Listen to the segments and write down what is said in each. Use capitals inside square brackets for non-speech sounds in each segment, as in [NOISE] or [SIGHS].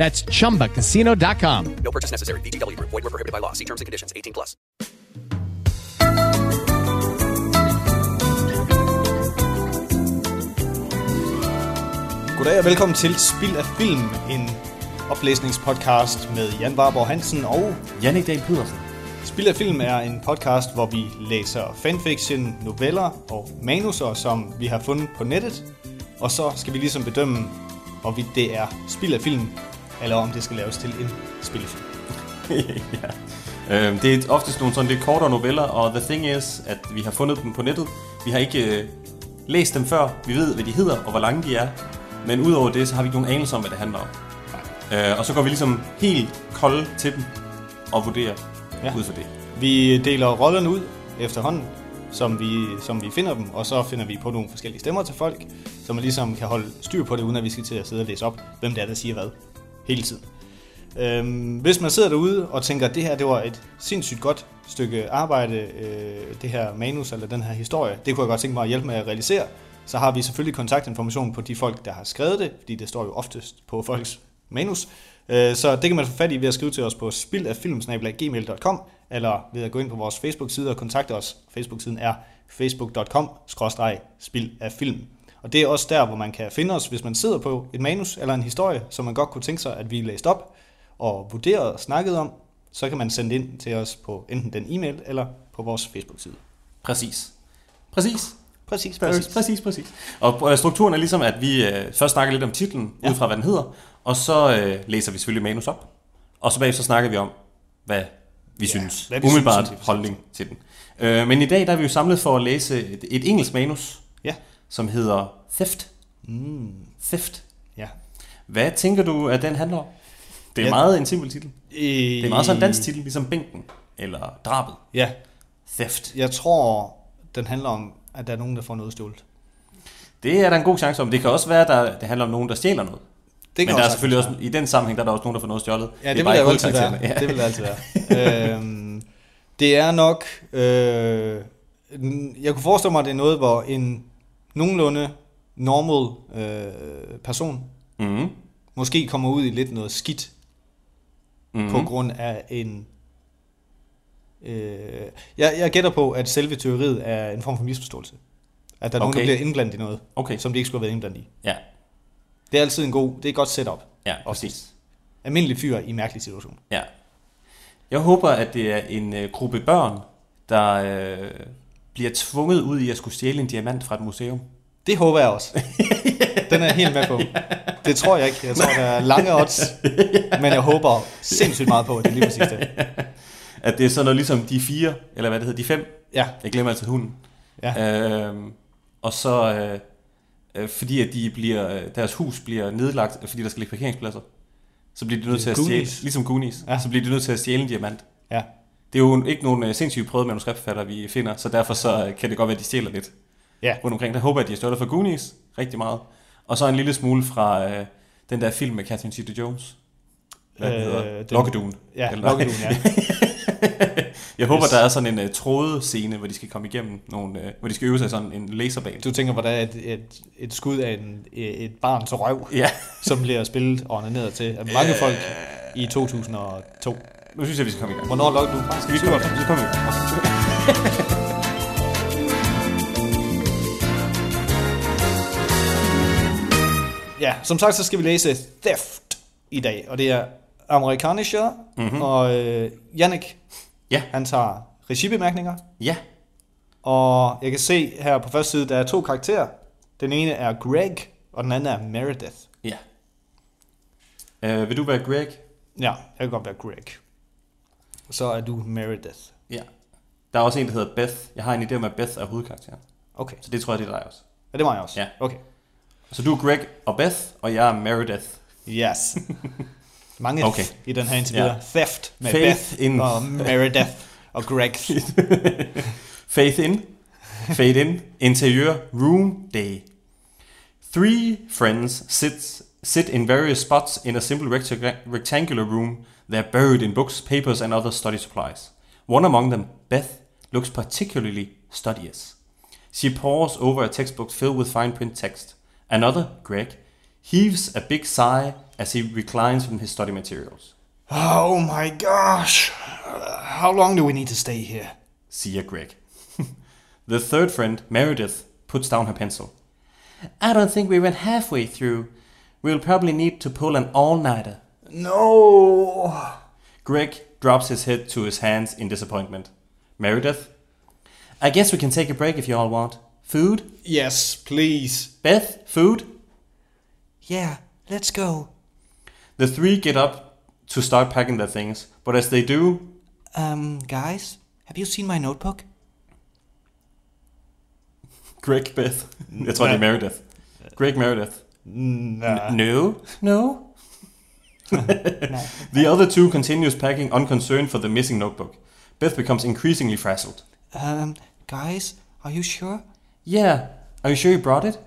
That's chumbacasino.com. No purchase necessary. VGW Group. Void were prohibited by law. See terms and conditions. 18 plus. Goddag og velkommen til Spil af Film, en oplæsningspodcast med Jan Warborg Hansen og Jannik Dahl Pedersen. Spil af Film er en podcast, hvor vi læser fanfiction, noveller og manuser, som vi har fundet på nettet. Og så skal vi ligesom bedømme, hvorvidt det er spil af film, eller om det skal laves til en spillefilm. [LAUGHS] ja. Øhm, det er oftest nogle sådan lidt kortere noveller, og the thing is, at vi har fundet dem på nettet. Vi har ikke øh, læst dem før. Vi ved, hvad de hedder, og hvor lange de er. Men udover det, så har vi ikke nogen anelse om, hvad det handler om. Øh, og så går vi ligesom helt kolde til dem og vurderer ja. ud fra det. Vi deler rollerne ud efterhånden, som vi, som vi finder dem, og så finder vi på nogle forskellige stemmer til folk, så man ligesom kan holde styr på det, uden at vi skal til at sidde og læse op, hvem det er, der siger hvad, hele tiden. Øhm, hvis man sidder derude og tænker, at det her det var et sindssygt godt stykke arbejde, øh, det her manus eller den her historie, det kunne jeg godt tænke mig at hjælpe med at realisere, så har vi selvfølgelig kontaktinformation på de folk, der har skrevet det, fordi det står jo oftest på folks manus. Øh, Så det kan man få fat i ved at skrive til os på spildaffilmsnabelag.gmail.com eller ved at gå ind på vores Facebook-side og kontakte os. Facebook-siden er facebook.com-spildaffilm. af film. Og det er også der, hvor man kan finde os, hvis man sidder på et manus eller en historie, som man godt kunne tænke sig, at vi læste op og vurderet og snakket om, så kan man sende ind til os på enten den e-mail eller på vores Facebook-side. Præcis. Præcis. Præcis, Præcis, præcis, præcis. Og øh, strukturen er ligesom, at vi øh, først snakker lidt om titlen, Ja. ud fra hvad den hedder, og så øh, læser vi selvfølgelig manus op, og så bagefter snakker vi om, hvad vi ja, synes, hvad vi umiddelbart synes, holdning til den. Øh, men i dag der er vi jo samlet for at læse et, et engelsk manus, Ja. Som hedder Theft. Mm. Theft. ja. Hvad tænker du, at den handler om? Det er Ja. ja. meget en simpel titel. Det Det er meget sådan en dansk titel, ligesom Bænken, eller Drabet. Ja, Theft. jeg tror, den handler om, at der er nogen, der får noget stjålet. Det er der en god chance om. Det kan også være, at der, det handler om nogen, der stjæler noget. Det Men der er selvfølgelig også, i den sammenhæng, der er der også nogen, der får noget stjålet. Ja, det, det vil der jo altid være. hovedkarakterne. Det vil der altid være. [LAUGHS] øhm, det er nok... Øh, jeg kunne forestille mig, at det er noget, hvor en nogenlunde normal øh, person Mhm. måske kommer ud i lidt noget skidt Mhm. på grund af en... Øh, jeg, jeg gætter på, at selve teoriet er en form for misforståelse. At der er nogen, der Okay. bliver indblandet i noget, Okay. som de ikke skulle have været indblandet i. Ja, Det er altid en god... Det er et godt setup. ja, præcis. Almindelig fyr i mærkelig situation. Ja. Jeg håber, at det er en øh, gruppe børn, der øh, bliver tvunget ud i at skulle stjæle en diamant fra et museum. Det håber jeg også. Den er jeg helt med på. [LAUGHS] Det tror jeg ikke. Jeg tror, der er lange odds. Men jeg håber sindssygt meget på, at det er lige præcis det. [LAUGHS] At det er sådan noget ligesom de fire, eller hvad det hedder, de fem. Ja, Jeg glemmer altid hunden. ja. Øhm, og så, øh, øh, fordi at de bliver, øh, deres hus bliver nedlagt, øh, fordi der skal ligge parkeringspladser, så bliver de nødt til at stjæle, Goonies. ligesom Goonies, ja. så bliver de nødt til at stjæle en diamant. ja. Det er jo ikke nogen øh, sindssygt prøvede manuskriptforfattere, vi finder, så derfor så øh, kan det godt være, at de stjæler lidt Ja, rundt omkring. Der håber jeg, at de har stjålet fra Goonies rigtig meget. Og så en lille smule fra øh, den der film med Catherine Zeta-Jones. Hvad øh, hedder den-? Lokkeduen. ja, Lokkeduen, ja. [LAUGHS] Jeg håber, Yes. der er sådan en uh, tråde scene, hvor de skal komme igennem nogle, uh, hvor de skal øve sig sådan en laserbane. Du tænker, hvor der er et, et, et skud af en, et barns røv, Ja, som bliver spillet og ned til af mange folk i 2002. nu synes jeg, vi skal komme i gang. Hvornår lukker du? Skal vi komme i gang? Så kommer vi i gang. Ja, som sagt, så skal vi læse Theft i dag, og det er amerikanischer, mm-hmm. og øh, Jannik, Ja. han tager regibemærkninger. Ja, Og jeg kan se her på første side, der er to karakterer. Den ene er Greg, og den anden er Meredith. ja. Uh, vil du være Greg? Ja, jeg kan godt være Greg. Så er du Meredith. Ja. Der er også en, der hedder Beth. Jeg har en idé om, at Beth er hovedkarakteren. Okay, Så det tror jeg, det er dig også. ja, det var jeg også. Ja. Okay. Så du er Greg og Beth, og jeg er Meredith. Yes. [LAUGHS] Mange Okay. i den her indtil videre. Ja. Theft med Faith Beth in- og Meredith og Greg. [LAUGHS] Faith in. Fade in. Interiør. Room. Day. Three friends sit, sit in various spots in a simple recta- rectangular room. They're buried in books, papers, and other study supplies. One among them, Beth, looks particularly studious. She pores over a textbook filled with fine print text. Another, Greg, heaves a big sigh as he reclines from his study materials. Oh my gosh. How long do we need to stay here? siger Greg. [LAUGHS] the third friend, Meredith, puts down her pencil. I don't think we went halfway through. We'll probably need to pull an all-nighter. No. Greg drops his head to his hands in disappointment. Meredith, I guess we can take a break if you all want. Food? Yes, please. Beth, food? Yeah, let's go. The three get up to start packing their things, but as they do, Um, guys, have you seen my notebook? [LAUGHS] Greg, Beth, det er Meredith. Greg, Meredith. Nah. No. No. The other two continues packing unconcerned for the missing notebook. Beth becomes increasingly frazzled. Um, guys, are you sure? Yeah, are you sure you brought it?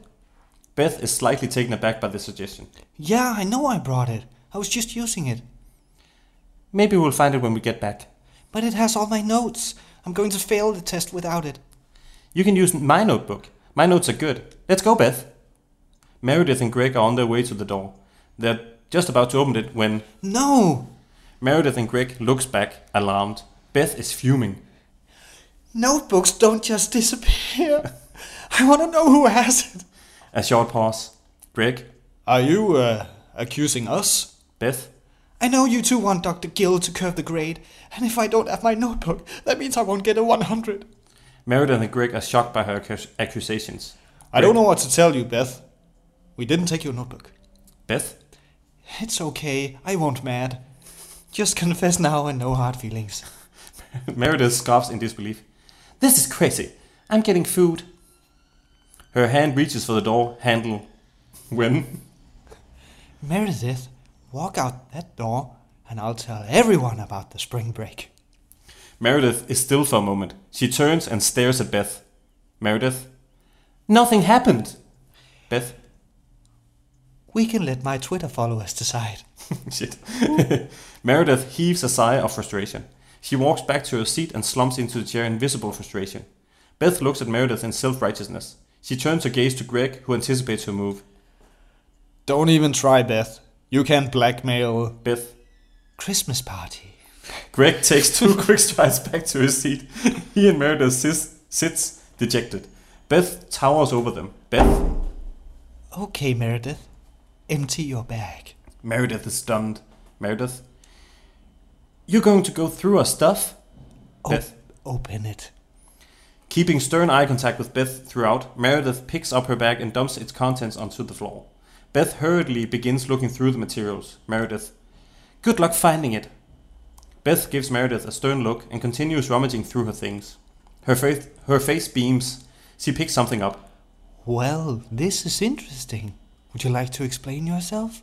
Beth is slightly taken aback by the suggestion. Yeah, I know I brought it. I was just using it. Maybe we'll find it when we get back. But it has all my notes. I'm going to fail the test without it. You can use my notebook. My notes are good. Let's go, Beth. Meredith and Greg are on their way to the door. They're just about to open it when No! Meredith and Greg looks back, alarmed. Beth is fuming. Notebooks don't just disappear. [LAUGHS] I want to know who has it. A short pause. Greg, Are you uh, accusing us? Beth, I know you two want Dr. Gill to curve the grade, and if I don't have my notebook, that means I won't get a 100. Meredith and Greg are shocked by her accus- accusations. I don't know what to tell you, Beth. We didn't take your notebook. Beth, It's okay, I won't mad. Just confess now and no hard feelings. [LAUGHS] Meredith scoffs in disbelief. This is crazy. I'm getting food. Her hand reaches for the door handle when [LAUGHS] Meredith, walk out that door, and I'll tell everyone about the spring break. Meredith is still for a moment. She turns and stares at Beth. Meredith, nothing happened. Beth, We can let my Twitter followers decide. [LAUGHS] shit. [LAUGHS] Meredith heaves a sigh of frustration. She walks back to her seat and slumps into the chair in visible frustration. Beth looks at Meredith in self righteousness. She turns her gaze to Greg, who anticipates her move. Don't even try, Beth. You can't blackmail. Beth, Christmas party. Greg takes two [LAUGHS] quick strides back to his seat. He and Meredith sis- sits dejected. Beth towers over them. Beth, Okay, Meredith. Empty your bag. Meredith is stunned. Meredith, you're going to go through our stuff? O- Beth, open it. keeping stern eye contact with Beth throughout, Meredith picks up her bag and dumps its contents onto the floor. Beth hurriedly begins looking through the materials. Meredith, good luck finding it. Beth gives Meredith a stern look and continues rummaging through her things. Her face, her face beams. She picks something up. Well, this is interesting. Would you like to explain yourself?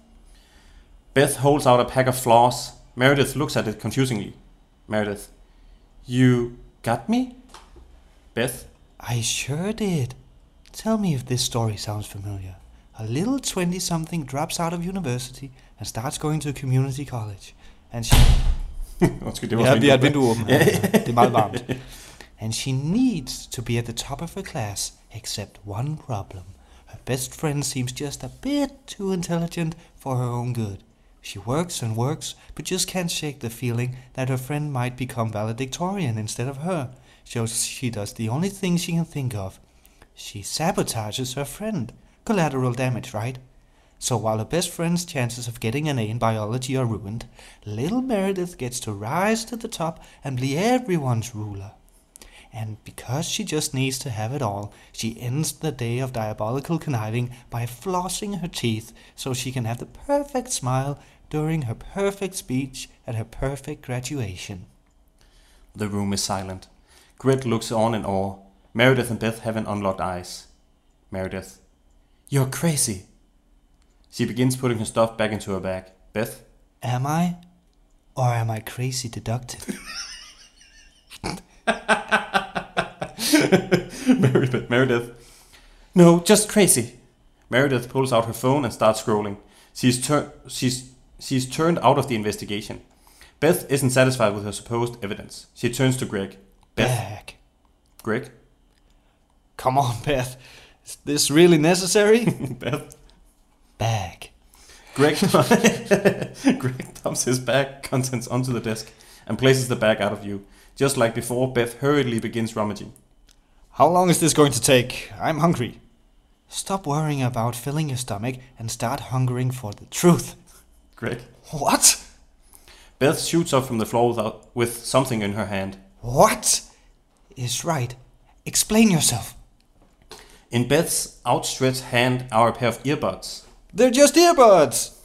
Beth holds out a pack of floss. Meredith looks at it confusingly. Meredith, you got me? Beth, I sure did. Tell me if this story sounds familiar. A little 20 something drops out of university and starts going to community college. And she. [LAUGHS] undskyld, det var Ja, så vi har et ikke- vindue åbent. Det er meget varmt. [LAUGHS] And she needs to be at the top of her class, except one problem. Her best friend seems just a bit too intelligent for her own good. She works and works, but just can't shake the feeling that her friend might become valedictorian instead of her. So she does the only thing she can think of. She sabotages her friend. Collateral damage, right? So while her best friend's chances of getting an A in biology are ruined, little Meredith gets to rise to the top and be everyone's ruler. And because she just needs to have it all, she ends the day of diabolical conniving by flossing her teeth so she can have the perfect smile during her perfect speech at her perfect graduation. The room is silent. Greg looks on in awe. Meredith and Beth haven't unlocked eyes. Meredith. You're crazy. She begins putting her stuff back into her bag. Beth. Am I? Or am I crazy deductive? [LAUGHS] [LAUGHS] Meredith. Meredith. No, just crazy. Meredith pulls out her phone and starts scrolling. She's, tur- she's, she's turned out of the investigation. Beth isn't satisfied with her supposed evidence. She turns to Greg. Beth. Bag. Greg. Come on, Beth. Is this really necessary? [LAUGHS] Beth. Bag. Greg, [LAUGHS] Greg dumps his bag contents onto the desk and places the bag out of view. Just like before, Beth hurriedly begins rummaging. How long is this going to take? I'm hungry. Stop worrying about filling your stomach and start hungering for the truth. Greg. What? Beth shoots up from the floor without, with something in her hand. What is right? Explain yourself. In Beth's outstretched hand are a pair of earbuds. They're just earbuds.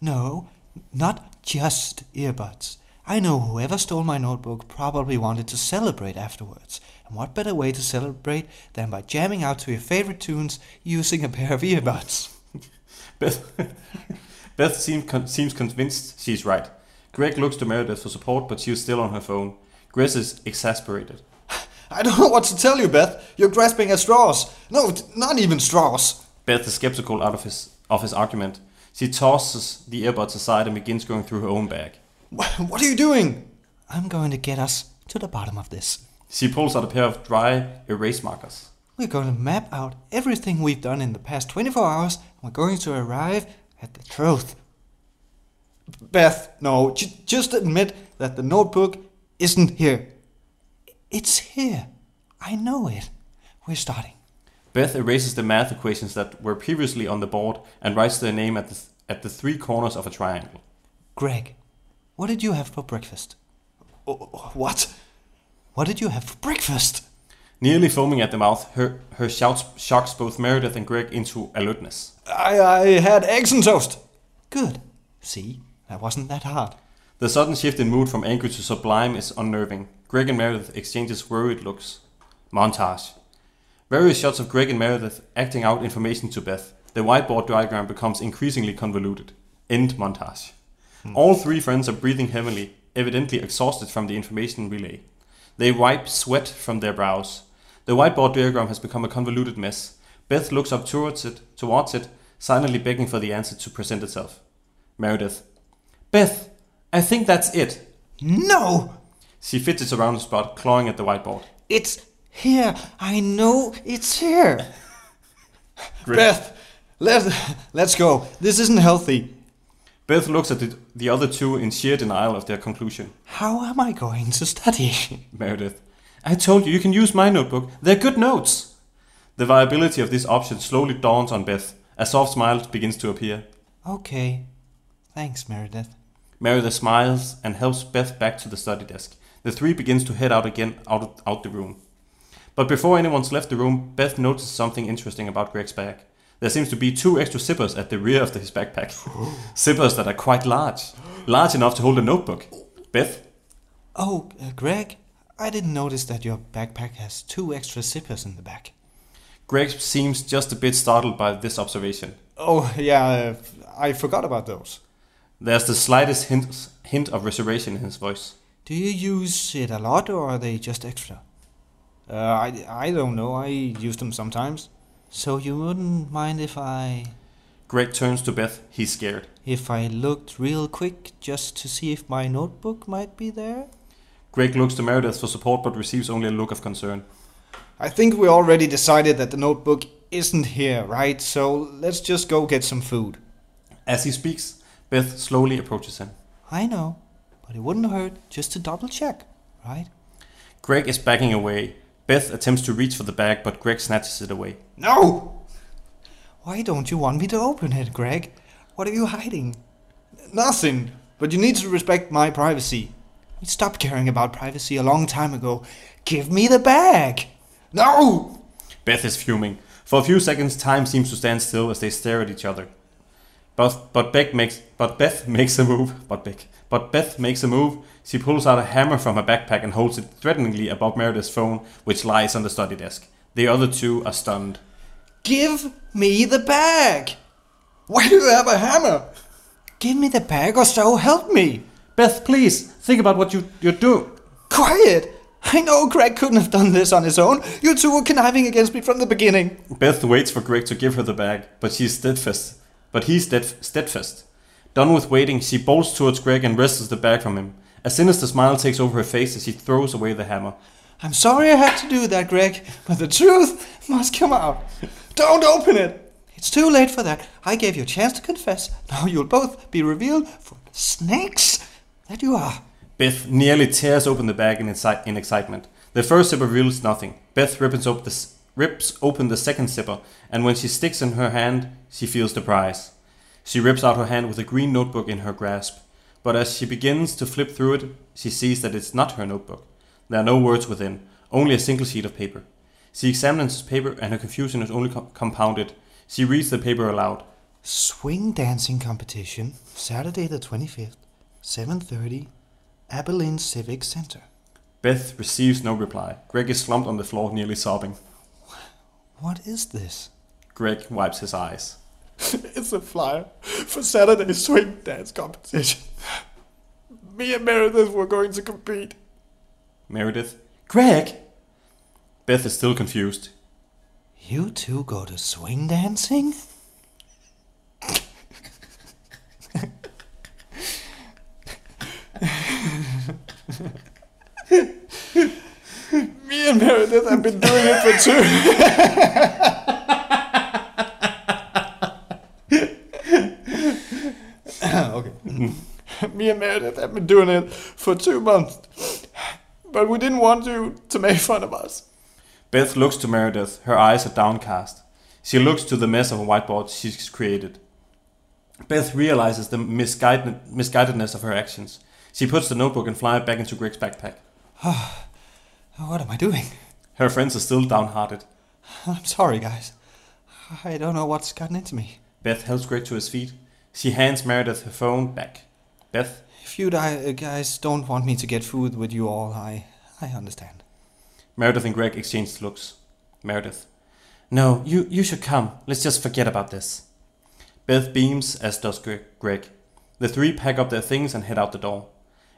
No, not just earbuds. I know whoever stole my notebook probably wanted to celebrate afterwards. And what better way to celebrate than by jamming out to your favorite tunes using a pair of earbuds? [LAUGHS] Beth, [LAUGHS] Beth seem, con- seems convinced she's right. Greg looks to Meredith for support, but she's still on her phone. Greg is exasperated. [LAUGHS] I don't know what to tell you, Beth. You're grasping at straws. No, not even straws. Beth is skeptical out of his, of his argument. She tosses the earbuds aside and begins going through her own bag. Wh- [LAUGHS] What are you doing? I'm going to get us to the bottom of this. She pulls out a pair of dry erase markers. We're going to map out everything we've done in the past 24 hours, and we're going to arrive at the truth. Beth, no, j- just admit that the notebook isn't here. It's here. I know it. We're starting. Beth erases the math equations that were previously on the board and writes their name at the, th- at the three corners of a triangle. Greg, what did you have for breakfast? Oh, oh, what? What did you have for breakfast? Nearly foaming at the mouth, her, her shouts shocks both Meredith and Greg into alertness. I, I had eggs and toast. Good. See, that wasn't that hard. The sudden shift in mood from angry to sublime is unnerving. Greg and Meredith exchanges worried looks. Montage. Various shots of Greg and Meredith acting out information to Beth. The whiteboard diagram becomes increasingly convoluted. End montage. Hmm. All three friends are breathing heavily, evidently exhausted from the information relay. They wipe sweat from their brows. The whiteboard diagram has become a convoluted mess. Beth looks up towards it, towards it, silently begging for the answer to present itself. Meredith. Beth, I think that's it. No! She fidgets around the spot, clawing at the whiteboard. It's here. I know it's here. [LAUGHS] Beth, let, let's go. This isn't healthy. Beth looks at the, the other two in sheer denial of their conclusion. How am I going to study? [LAUGHS] Meredith. I told you you can use my notebook. They're good notes. The viability of this option slowly dawns on Beth. A soft smile begins to appear. Okay. Thanks, Meredith. Meredith smiles and helps Beth back to the study desk. The three begins to head out again out, out the room. But before anyone's left the room, Beth notices something interesting about Greg's bag. There seems to be two extra zippers at the rear of his backpack. [GASPS] zippers that are quite large. Large enough to hold a notebook. Beth, Oh, uh, Greg, I didn't notice that your backpack has two extra zippers in the back. Greg seems just a bit startled by this observation. Oh, yeah, uh, I forgot about those. There's the slightest hint, hint of reservation in his voice. Do you use it a lot or are they just extra? Uh, I, I don't know. I use them sometimes. So you wouldn't mind if I Greg turns to Beth. He's scared. if I looked real quick just to see if my notebook might be there? Greg looks to Meredith for support but receives only a look of concern. I think we already decided that the notebook isn't here, right? So let's just go get some food. As he speaks, Beth slowly approaches him. I know, but it wouldn't hurt just to double check, right? Greg is backing away. Beth attempts to reach for the bag, but Greg snatches it away. No! Why don't you want me to open it, Greg? What are you hiding? Nothing, but you need to respect my privacy. We stopped caring about privacy a long time ago. Give me the bag! No! Beth is fuming. For a few seconds, time seems to stand still as they stare at each other. But but Beck makes but Beth [LAUGHS] makes a move. But Beck. But Beth makes a move. She pulls out a hammer from her backpack and holds it threateningly above Meredith's phone, which lies on the study desk. The other two are stunned. Give me the bag! Why do you have a hammer? Give me the bag or so help me! Beth, please think about what you you're doing. Quiet! I know Greg couldn't have done this on his own. You two were conniving against me from the beginning. Beth waits for Greg to give her the bag, but she's steadfast. But he's stead- steadfast. Done with waiting, she bolts towards Greg and wrestles the bag from him. A sinister smile takes over her face as she throws away the hammer. I'm sorry I had to do that, Greg, but the truth must come out. Don't open it! It's too late for that. I gave you a chance to confess. Now you'll both be revealed for snakes that you are. Beth nearly tears open the bag in, exci- in excitement. The first zipper reveals nothing. Beth rips open, the, s- rips open the second zipper, and when she sticks in her hand, she feels the prize. She rips out her hand with a green notebook in her grasp. But as she begins to flip through it, she sees that it's not her notebook. There are no words within, only a single sheet of paper. She examines the paper, and her confusion is only co- compounded. She reads the paper aloud. Swing dancing competition, Saturday the 25th, 7:30, Abilene Civic Center. Beth receives no reply. Greg is slumped on the floor, nearly sobbing. What is this? Greg wipes his eyes. [LAUGHS] it's a flyer for Saturday's swing dance competition. [LAUGHS] Me and Meredith were going to compete. Meredith. Greg! Beth is still confused. You two go to swing dancing? [LAUGHS] Me and Meredith have been doing it for two. okay. Me and Meredith have been doing it for two months. But we didn't want you to make fun of us. Beth looks to Meredith. Her eyes are downcast. She looks to the mess of a whiteboard she's created. Beth realizes the misguided, misguidedness of her actions. She puts the notebook and flyer back into Greg's backpack. [SIGHS] What am I doing? Her friends are still downhearted. [SIGHS] I'm sorry, guys. I don't know what's gotten into me. Beth helps Greg to his feet. She hands Meredith her phone back. Beth, If you uh, guys don't want me to get food with you all, I I understand. Meredith and Greg exchange looks. Meredith. No, you, you should come. Let's just forget about this. Beth beams, as does Greg. The three pack up their things and head out the door.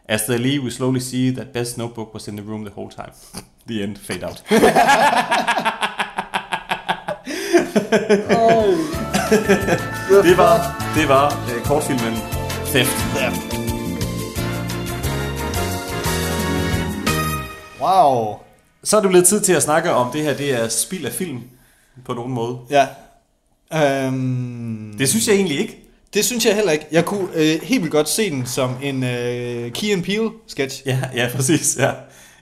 As they leave, we slowly see that Beth's notebook was in the room the whole time. [LAUGHS] the end. Fade out. [LAUGHS] [LAUGHS] det var, det var øh, kortfilmen Theft. Wow. Så er det blevet tid til at snakke om det her, det er spild af film på nogen måde. Ja. Øhm, Det synes jeg egentlig ikke. det synes jeg heller ikke. Jeg kunne øh, helt vildt godt se den som en øh, Key and Peele sketch. Ja, ja, præcis. Ja.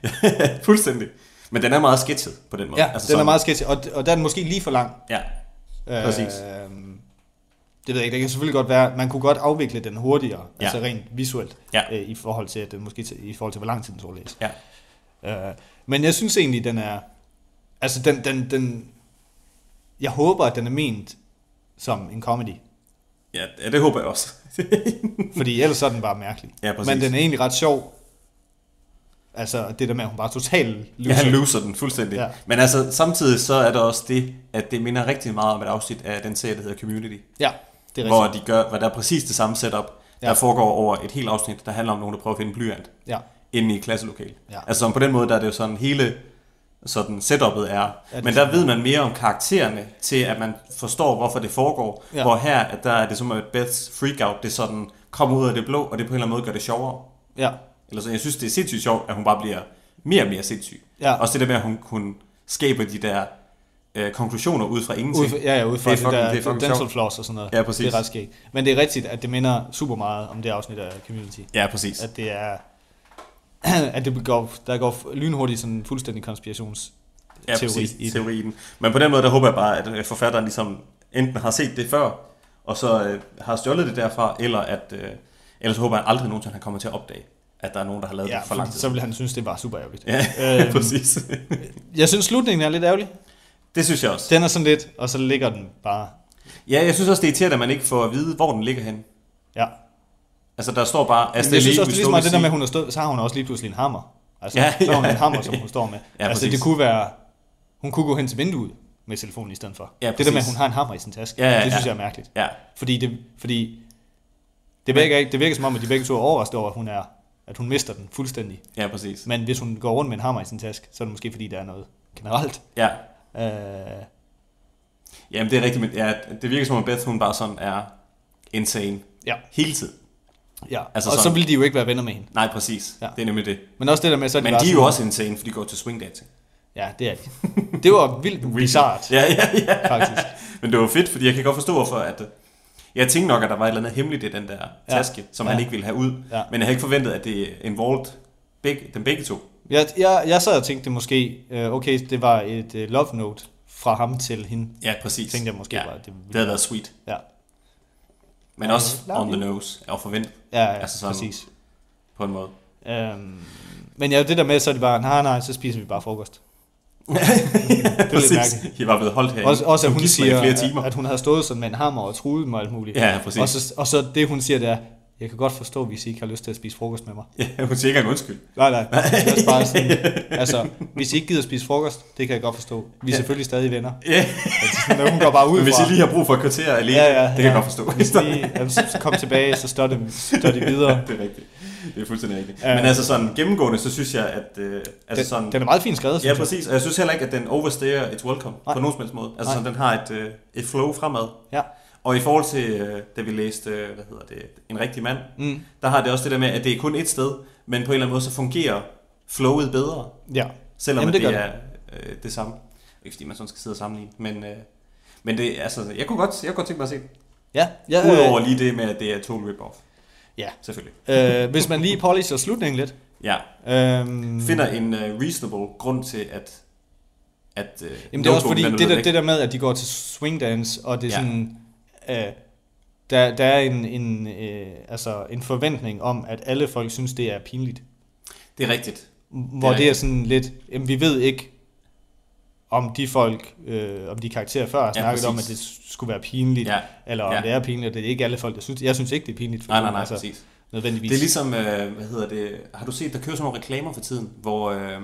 [LAUGHS] Fuldstændig. Men den er meget sketchet på den måde. Ja, altså den er sådan- meget sketchy, og, og der er den måske lige for lang. Ja, præcis. Øhm, det ved jeg ikke, det kan selvfølgelig godt være, man kunne godt afvikle den hurtigere, Ja. altså rent visuelt, Ja. øh, i forhold til, at den måske til, i forhold til, hvor lang tid den tog at læse. ja. Øh, men jeg synes egentlig, den er, altså den, den, den, jeg håber, at den er ment som en comedy, ja, ja, det håber jeg også. [LAUGHS] fordi ellers så er den bare mærkelig. Ja, præcis. Men den er egentlig ret sjov, altså det der med, at hun bare totalt ja, han loser den fuldstændig. Ja. Men altså, samtidig så er der også det, at det minder rigtig meget om et afsnit af den serie, der hedder Community. Ja, det er Hvor de gør, hvor der er præcis det samme setup, der Ja. foregår over et helt afsnit, der handler om nogen, der prøver at finde en blyant Ja, inde i et klasselokale. Ja. Altså på den måde, der er det jo sådan hele sådan setupet er. Ja, Men er der ved man mere om karaktererne, til at man forstår, hvorfor det foregår. Ja. Hvor her, at der er det som at Beths freakout, det sådan, kommer ud af det blå, og det på en eller anden måde gør det sjovere. ja, Eller så, jeg synes, det er sindssygt sjovt, at hun bare bliver mere og mere sindssyg. Ja. Også det der med, at hun, hun skaber de der øh, konklusioner ud fra ingenting. ud fra, ja, ja, ud fra Det er det, fucking- der det er fucking dental floss og sådan noget. Ja, præcis. Det er ret skægt. Men det er rigtigt, at det minder super meget om det afsnit af Community. Ja, præcis. At det er, [CLEARS THROAT] at det går, der går lynhurtigt sådan en fuldstændig konspirations ja, teori præcis, i teorien. Men på den måde, der håber jeg bare, at øh, forfatteren ligesom enten har set det før, og så øh, har stjålet det derfra, eller at, øh, ellers håber jeg aldrig nogensinde, han kommer til at opdage, at der er nogen, der har lavet Ja, det for lang tid. så ville han synes, det var super ærgerligt. Ja, [LAUGHS] Øhm, præcis. Jeg synes, slutningen er lidt ærgerlig. Det synes jeg også. Den er sådan lidt, og så ligger den bare... Ja, jeg synes også, det er irriterende, at man ikke får at vide, hvor den ligger hen. Ja. Altså, der står bare... Altså, jeg synes også, det er lige så meget det der med, at hun har stået, så har hun også lige pludselig en hammer. Altså, Ja, så har hun ja. en [LAUGHS] hammer, som hun står med. Ja, altså, præcis. det kunne være... Hun kunne gå hen til vinduet med telefonen i stedet for. Ja, det der med, at hun har en hammer i sin taske, Ja, ja, det synes jeg er mærkeligt. Ja, Fordi det, fordi det virker, ikke, det virker som om, at de begge to er overrasket over, at hun, er, at hun mister den fuldstændig. ja, præcis. Men hvis hun går rundt med en hammer i sin taske, så er det måske fordi, der er noget generelt. Ja, Øh, Jamen, det er rigtigt, men ja, det virker som om, Beth, hun bare sådan er insane ja, hele tiden. ja. Altså og så sådan- vil de jo ikke være venner med hende. Nej, præcis. Ja. Ja. Det er nemlig det. Men også det der med, så er de Men de er jo sådan- også insane, for de går til swing dancing. Ja, det er de. Det var vildt [LAUGHS] bizart, Ja, ja, ja. faktisk. [LAUGHS] Men det var fedt, fordi jeg kan godt forstå, hvorfor at... øh, Jeg tænkte nok, at der var et eller andet hemmeligt i den der Ja. taske, som Ja. han ikke ville have ud. Ja. Men jeg havde ikke forventet, at det involved begge, dem begge to. Jeg, jeg, jeg sad og tænkte måske, øh, okay, det var et øh, love note fra ham til hende. Ja, præcis. Tænkte jeg måske ja. var, det Det havde været sweet. Ja, Men Ja, også on the nose og forventet ja, ja Altså sådan- præcis. på en måde. Øhm, men ja, det der med, så er det bare, nej, nej, så spiser vi bare frokost. [LAUGHS] det er lidt Præcis. mærkeligt. Jeg var blevet holdt her Også, også at hun siger, flere timer. at, at hun havde stået sådan med en hammer og truet mig alt muligt. Ja, præcis. Og så, og så det, hun siger, det er, jeg kan godt forstå, hvis I ikke har lyst til at spise frokost med mig. Ja, [LAUGHS] hun siger ikke engang undskyld. Nej, nej. Det er bare sådan, [LAUGHS] altså, hvis I ikke gider at spise frokost, det kan jeg godt forstå. Vi er selvfølgelig stadig venner. Ja. Altså, hun går bare ud [LAUGHS] Men hvis. I lige har brug for et kvarter alene, ja, ja, det kan ja. jeg godt forstå. Hvis lige, jamen, så så kom tilbage, så står det, står det videre. det er rigtigt. Det er fuldstændig rigtigt. Ja. Men altså sådan gennemgående, så synes jeg, at... Øh, altså Den, sådan, den er meget fint skrevet, Ja, præcis. Og jeg synes heller ikke, at den overstayer its welcome Nej. på nogen som helst måde. Altså Nej. sådan, den har et, øh, et flow fremad. Ja. Og i forhold til, øh, da vi læste, øh, hvad hedder det, En rigtig mand, Mm. der har det også det der med, at det er kun et sted, men på en eller anden måde, så fungerer flowet bedre, Ja. selvom Jamen, det det, det er øh, det samme. Ikke fordi man sådan skal sidde og sammenligne, men, øh, men det, altså, jeg kunne godt, jeg kunne godt tænke mig at se den. Ja, ja Udover øh, lige det med, at det er total rip-off. Ja. Selvfølgelig. øh, hvis man lige polisher slutningen lidt. Ja. Øhm, Finder en uh, reasonable grund til, at... at uh, Jamen det er også fordi, det er der, det der med, at de går til swingdance, og det er Ja. sådan, øh, der, der er en, en, øh, altså en forventning om, at alle folk synes, det er pinligt. Det er rigtigt. Hvor Det er det er, sådan lidt, jamen, vi ved ikke, om de folk, øh, om de karakterer før har Ja, snakket om, at præcis. det skulle være pinligt, Ja. eller om Ja. det er pinligt, og det er ikke alle folk, der synes Jeg synes ikke, det er pinligt. For Nej, nej, nej, altså, præcis. Nødvendigvis. Det er ligesom, øh, hvad hedder det, har du set, der kører sådan nogle reklamer for tiden, hvor, øh,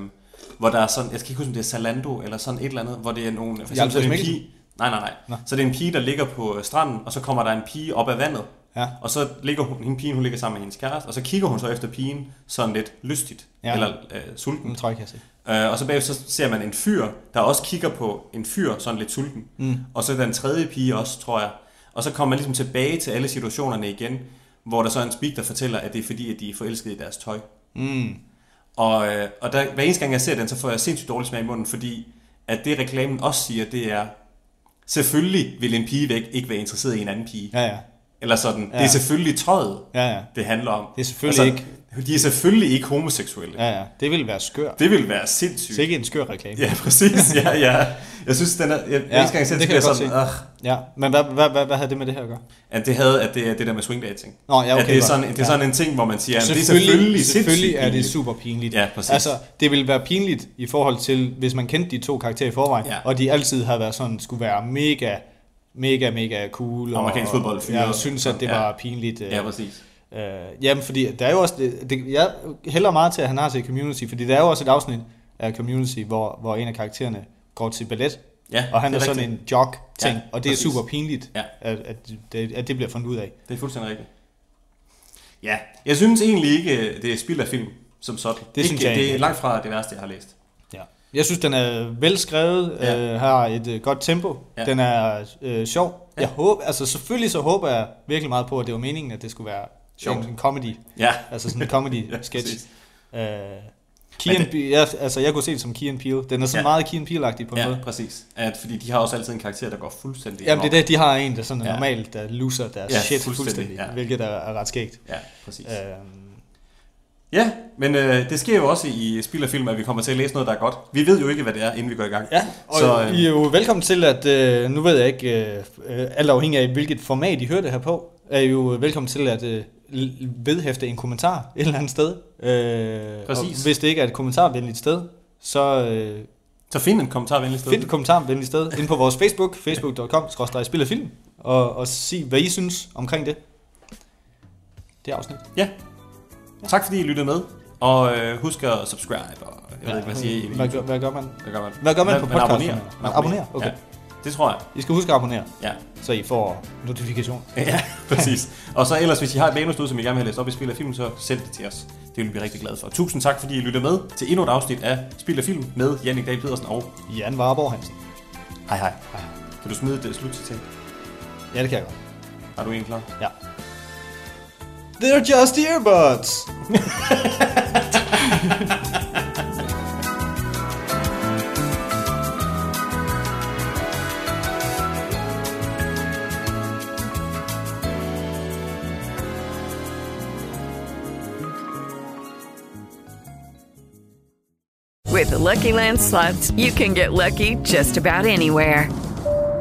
hvor der er sådan, jeg skal ikke huske, om det er Zalando eller sådan et eller andet, hvor det er nogle, for Hjalmar så er det en pige, nej, nej, nej, Nå. så det er en pige, der ligger på øh, stranden, og så kommer der en pige op af vandet, Ja. og så ligger hun, hende pigen, hun ligger sammen med hendes kæreste, og så kigger hun så efter pigen sådan lidt lystigt, Ja. eller øh, sulten, Nu tror jeg ikke, jeg set. Øh, og så bagefter så ser man en fyr, der også kigger på en fyr, sådan lidt sulten. Mm. Og så den tredje pige også, tror jeg. Og så kommer man ligesom tilbage til alle situationerne igen, hvor der så er en speak, der fortæller, at det er fordi, at de er forelskede i deres tøj. Mm. Og, øh, og der, hver eneste gang jeg ser den, så får jeg sindssygt dårlig smag i munden, fordi at det reklamen også siger, det er, selvfølgelig vil en pige væk ikke være interesseret i en anden pige. Ja, ja. Eller sådan, ja. Ja. det er selvfølgelig tøjet, Ja, ja. det handler om. Det er selvfølgelig ikke- De er selvfølgelig ikke homoseksuelle. Ja. Ja, ja. Det vil være skør. Det vil være sindssygt. Sikke en skør reklame. Ja, præcis. Ja, [LAUGHS] ja. Jeg synes, den er... Jeg, ja, Ja, hver eneste gang jeg ser det kan jeg sådan, Ja, men hvad, hvad, hvad, hvad havde det med det her at gøre? at det havde, at det er det der med swing dating. Nå, ja, okay, at det er sådan, det er Ja. sådan en ting, hvor man siger, at det er selvfølgelig, selvfølgelig er det super pinligt. Ja, præcis. Altså, det ville være pinligt i forhold til, hvis man kendte de to karakterer i forvejen, Ja. og de altid havde været sådan, skulle være mega, mega, mega cool. Amerikansk og, og synes, at det ja. var pinligt. øh, Ja, præcis. Øh, jamen, fordi der er jo også, det, det, jeg hælder meget til, at han har til Community, fordi der er jo også et afsnit af Community, hvor, hvor en af karaktererne går til ballet, Ja, og han det er, sådan rigtigt. en jog-ting, Ja, og det er præcis. super pinligt, Ja. at, at, det, at det bliver fundet ud af. Det er fuldstændig rigtigt. Ja, jeg synes egentlig ikke, det er spild af film som sådan. Det synes ikke, jeg Det er langt fra det værste, jeg har læst. Ja. Jeg synes, den er velskrevet, Ja. ja. øh, har et øh, godt tempo, Ja. ja. den er øh, sjov. Ja. Jeg håber, altså selvfølgelig så håber jeg virkelig meget på, at det var meningen, at det skulle være Sjovt. en, en comedy, Ja, altså sådan en comedy [LAUGHS] Ja, sketch. øh, Key jeg, altså jeg kunne se det som Key and Peele. Den er sådan Ja. ja. meget Key and Peele-agtig på en ja, måde. præcis. At, fordi de har også altid en karakter, der går fuldstændig Jamen det er det, de har en, der sådan er Ja. normalt, der loser deres Ja, ja, shit fuldstændig, fuldstændig, ja. hvilket er, er ret skægt. Ja, præcis. Øhm, Ja, men øh, det sker jo også i Spild af Film, at vi kommer til at læse noget, der er godt. Vi ved jo ikke, hvad det er, inden vi går i gang. ja, og Så, øh, I er jo velkommen til, at øh, nu ved jeg ikke, øh, øh, alt afhængig af hvilket format I hører det her på, er I jo velkommen til at øh, vedhæfte en kommentar et eller andet sted. Øh, Præcis. Og hvis det ikke er et kommentarvenligt sted, så øh, Så find en kommentarvenlig sted. find et kommentarvenligt sted inde på vores Facebook, [LAUGHS] facebook.com, spil film, og, og sig, hvad I synes omkring det. Det afsnit. Ja. Tak fordi I lyttede med. Og øh, husk at subscribe. Og jeg ved ikke, hvad siger I? Hvad gør, hvad gør man? Hvad gør man? Hvad gør man på podcasten? abonnerer. Man abonnerer, okay. Ja, det tror jeg. I skal huske at abonnere, Ja. så I får notifikation. [LAUGHS] Ja, præcis. Og så ellers, hvis I har et manus nu, som I gerne vil have læst op i Spil af Film, så send det til os. Det vil vi blive rigtig glade for. Tusind tak, fordi I lyttede med til endnu et afsnit af Spil af Film med Jannik Dahl Pedersen og Jan Warborg Hansen. hej hej. Kan du smide et øh, slutcitat? Ja, det kan jeg godt. Har du en klar? Ja. They're just earbuds! With the Lucky Land slots, you can get lucky just about anywhere.